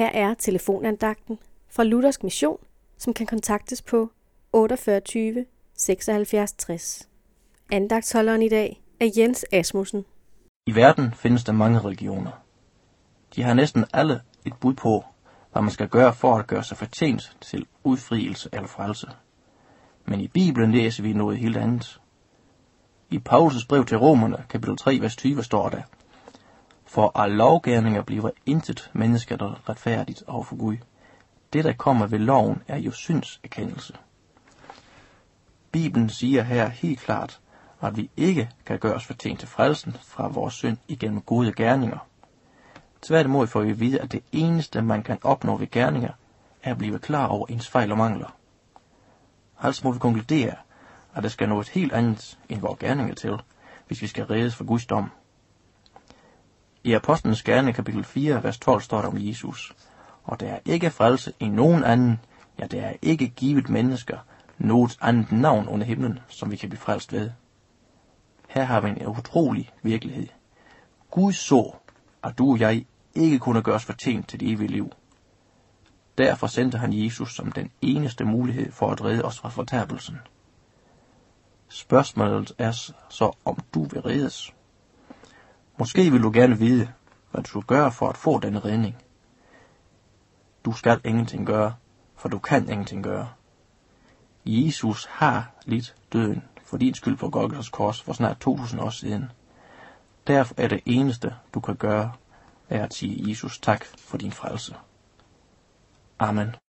Her er telefonandagten fra Luthersk Mission, som kan kontaktes på 48 76 60. Andagtsholderen i dag er Jens Asmussen. I verden findes der mange religioner. De har næsten alle et bud på, hvad man skal gøre for at gøre sig fortjent til udfrielse eller frelse. Men i Bibelen læser vi noget helt andet. I Paulus' brev til romerne, kapitel 3, vers 20, står der, for af lovgærninger bliver intet menneske, der retfærdigt over for Gud. Det, der kommer ved loven, er jo syndserkendelse. Bibelen siger her helt klart, at vi ikke kan gøre os fortjent til frelsen fra vores synd igennem gode gerninger. Tværtimod får vi at vide, at det eneste, man kan opnå ved gerninger, er at blive klar over ens fejl og mangler. Altså må vi konkludere, at der skal noget helt andet end vores gerninger til, hvis vi skal reddes for Guds dom. I Apostlenes Gerne kapitel 4, vers 12 står der om Jesus, og der er ikke frelse i nogen anden, ja, der er ikke givet mennesker noget andet navn under himlen, som vi kan blive frelst ved. Her har vi en utrolig virkelighed. Gud så, at du og jeg ikke kunne gøres fortjent til det evige liv. Derfor sendte han Jesus som den eneste mulighed for at redde os fra fortabelsen. Spørgsmålet er så, om du vil reddes. Måske vil du gerne vide, hvad du skal gøre for at få denne redning. Du skal ingenting gøre, for du kan ingenting gøre. Jesus har lidt døden for din skyld på Golgotha's kors for snart 2000 år siden. Derfor er det eneste, du kan gøre, er at sige Jesus tak for din frelse. Amen.